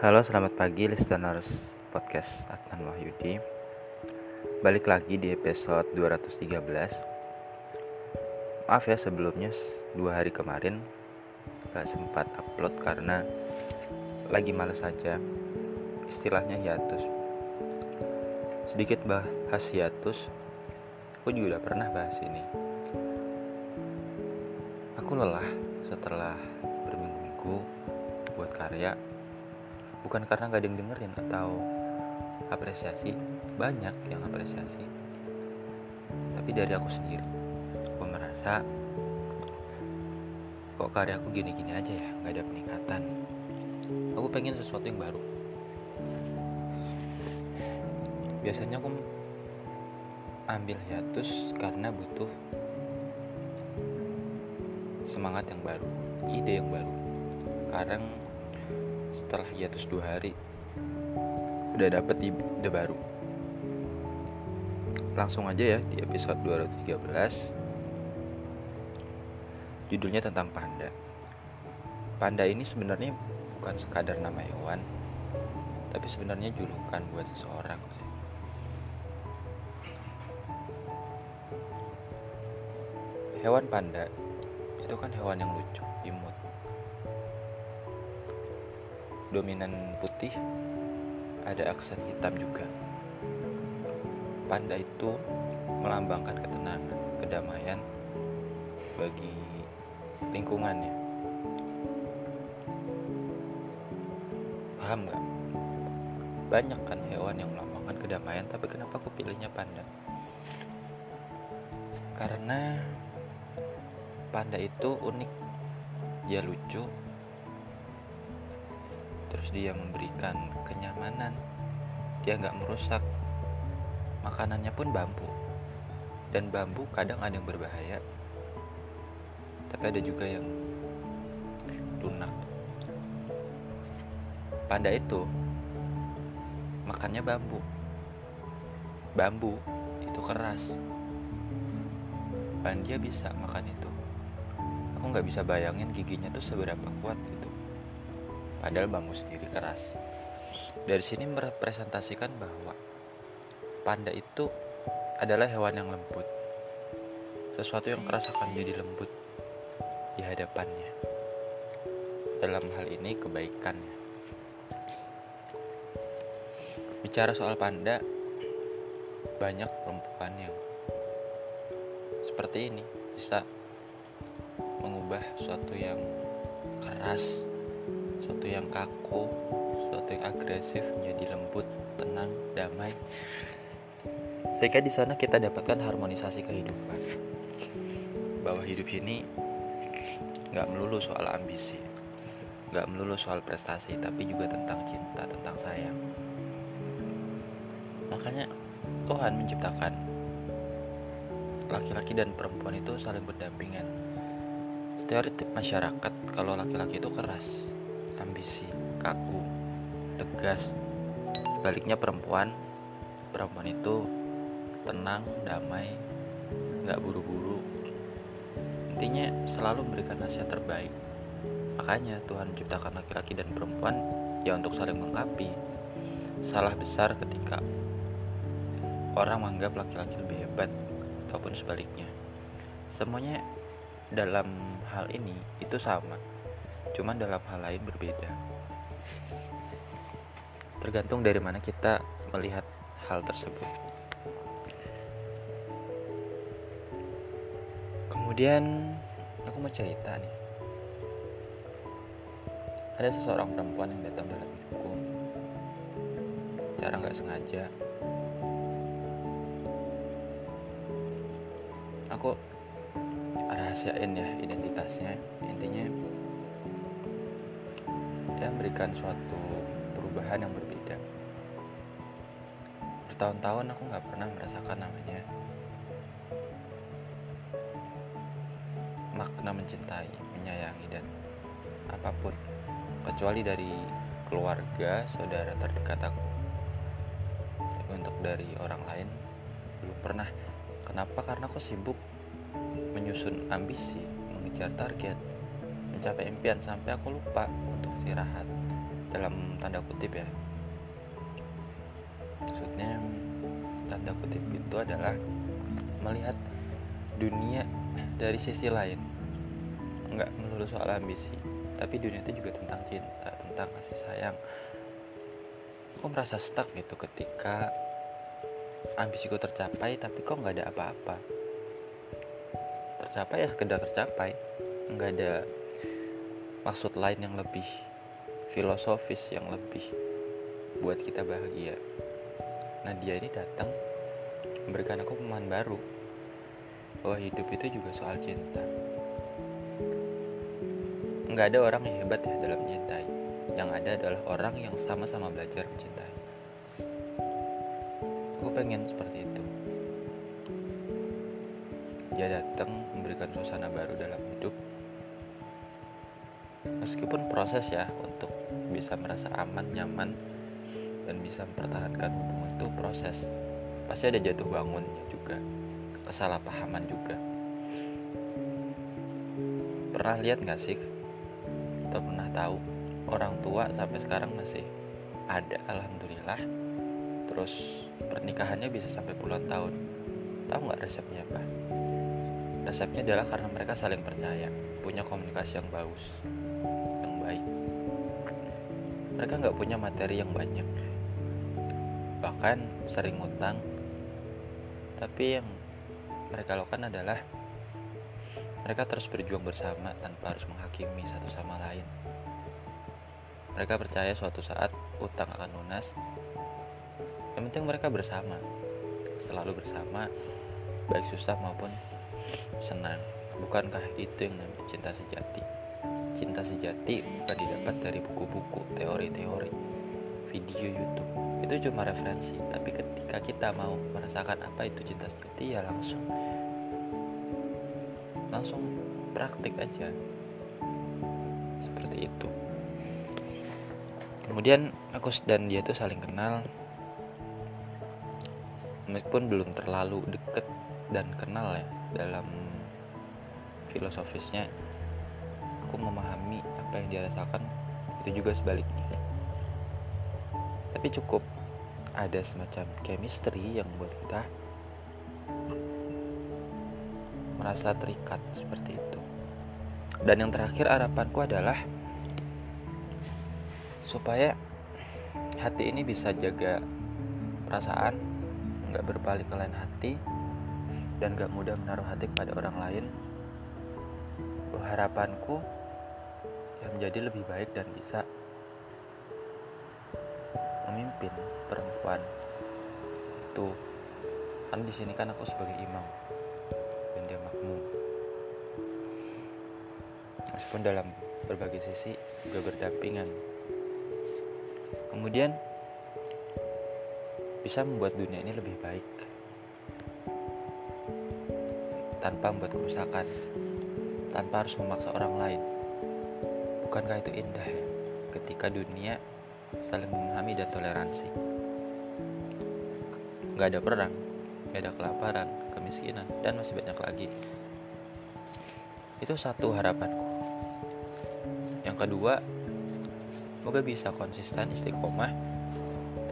Halo, selamat pagi listeners podcast Adnan Wahyudi. Balik lagi di episode 213. Maaf ya sebelumnya dua hari kemarin gak sempat upload karena lagi males saja. Istilahnya hiatus. Sedikit bahas hiatus. Aku juga udah pernah bahas ini. Aku lelah setelah berminggu-minggu buat karya bukan karena gak ada yang dengerin atau apresiasi banyak yang apresiasi. Tapi dari aku sendiri aku merasa kok karya aku gini-gini aja ya nggak ada peningkatan. Aku pengen sesuatu yang baru. Biasanya aku ambil hiatus karena butuh semangat yang baru ide yang baru. Sekarang setelah hiatus dua hari udah dapet ide baru. Langsung aja ya di episode 213 judulnya tentang panda. Panda ini sebenarnya bukan sekadar nama hewan tapi sebenarnya julukan buat seseorang hewan panda itu kan hewan yang lucu imut dominan putih ada aksen hitam juga. Panda itu melambangkan ketenangan kedamaian bagi lingkungannya. Paham nggak? Banyak kan hewan yang melambangkan kedamaian tapi kenapa aku pilihnya panda? Karena panda itu unik. Dia lucu terus dia memberikan kenyamanan. Dia nggak merusak. Makanannya pun bambu. Dan bambu kadang ada yang berbahaya. Tapi ada juga yang lunak. Panda itu makannya bambu. Bambu itu keras. Dan dia bisa makan itu. Aku nggak bisa bayangin giginya tuh seberapa kuat gitu padahal bambu sendiri keras. Dari sini merepresentasikan bahwa panda itu adalah hewan yang lembut. Sesuatu yang keras akan menjadi lembut di hadapannya. Dalam hal ini kebaikannya. Bicara soal panda, banyak perempuan yang seperti ini bisa mengubah sesuatu yang keras sesuatu yang kaku sesuatu yang agresif menjadi lembut tenang damai. Sehingga di sana kita dapatkan harmonisasi kehidupan. Bahwa hidup ini nggak melulu soal ambisi nggak melulu soal prestasi tapi juga tentang cinta tentang sayang. Makanya Tuhan menciptakan laki-laki dan perempuan itu saling berdampingan. Stereotip masyarakat kalau laki-laki itu keras ambisi, kaku, tegas. Sebaliknya perempuan, perempuan itu tenang, damai, nggak buru-buru. Intinya selalu memberikan nasihat terbaik. Makanya Tuhan menciptakan laki-laki dan perempuan ya untuk saling melengkapi. Salah besar ketika orang menganggap laki-laki lebih hebat ataupun sebaliknya. Semuanya dalam hal ini itu sama cuman dalam hal lain berbeda. Tergantung dari mana kita melihat hal tersebut. Kemudian aku mau cerita nih. Ada seseorang perempuan yang datang dalam hidupku. Cara nggak sengaja. Aku rahasiain ya identitasnya. Intinya dia memberikan suatu perubahan yang berbeda. Bertahun-tahun aku nggak pernah merasakan namanya makna mencintai menyayangi dan apa pun. Kecuali dari keluarga saudara terdekat aku. Untuk dari orang lain belum pernah. Kenapa? Karena aku sibuk menyusun ambisi mengejar target mencapai impian sampai aku lupa untuk istirahat. Dalam tanda kutip ya. Maksudnya tanda kutip itu adalah melihat dunia dari sisi lain. Nggak melulu soal ambisi tapi dunia itu juga tentang cinta tentang kasih sayang. Aku merasa stuck gitu ketika ambisiku tercapai tapi kok nggak ada apa-apa? Tercapai ya sekedar tercapai. Nggak ada maksud lain yang lebih filosofis yang lebih buat kita bahagia. Nah dia ini datang memberikan aku pemahaman baru bahwa hidup itu juga soal cinta. Nggak ada orang yang hebat ya dalam mencintai. Yang ada adalah orang yang sama-sama belajar mencintai. Aku pengen seperti itu. Dia datang memberikan suasana baru dalam hidup meskipun proses ya untuk bisa merasa aman nyaman dan bisa mempertahankan hubungan itu proses. Pasti ada jatuh bangunnya juga kesalahpahaman juga. Pernah lihat nggak sih? Atau pernah tahu? Orang tua sampai sekarang masih ada alhamdulillah. Terus pernikahannya bisa sampai puluhan tahun. Tahu nggak resepnya apa resepnya adalah karena mereka saling percaya punya komunikasi yang bagus yang baik mereka nggak punya materi yang banyak bahkan sering ngutang tapi yang mereka lakukan adalah mereka terus berjuang bersama tanpa harus menghakimi satu sama lain. Mereka percaya suatu saat utang akan lunas. Yang penting mereka bersama, selalu bersama, baik susah maupun senang. Bukankah itu yang namanya cinta sejati? Cinta sejati bukan didapat dari buku-buku, teori-teori, video YouTube. Itu cuma referensi, tapi ketika kita mau merasakan apa itu cinta sejati ya langsung langsung praktik aja seperti itu kemudian aku dan dia tuh saling kenal meskipun belum terlalu deket dan kenal ya dalam filosofisnya aku memahami apa yang dia rasakan itu juga sebaliknya tapi cukup ada semacam chemistry yang buat kita merasa terikat seperti itu. Dan yang terakhir harapanku adalah supaya hati ini bisa jaga perasaan, nggak berbalik ke lain hati, dan gak mudah menaruh hati kepada orang lain. Harapanku yang menjadi lebih baik dan bisa memimpin perempuan itu. Kan di sini kan aku sebagai imam meskipun dalam berbagai sisi juga berdampingan. Kemudian bisa membuat dunia ini lebih baik tanpa membuat kerusakan tanpa harus memaksa orang lain. Bukankah itu indah ya ketika dunia saling memahami dan toleransi? Nggak ada perang nggak ada kelaparan kemiskinan dan masih banyak lagi. Itu satu harapanku. Kedua semoga bisa konsisten istiqomah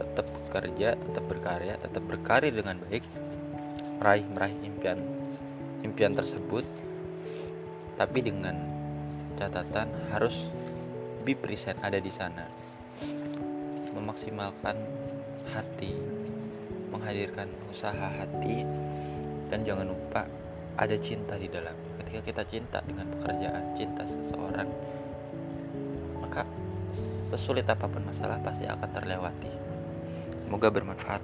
tetap bekerja tetap berkarya tetap berkarir dengan baik meraih meraih impian impian tersebut tapi dengan catatan harus be present ada di sana memaksimalkan hati menghadirkan usaha hati dan jangan lupa ada cinta di dalam ketika kita cinta dengan pekerjaan cinta seseorang maka sesulit apa pun masalah pasti akan terlewati. Semoga bermanfaat.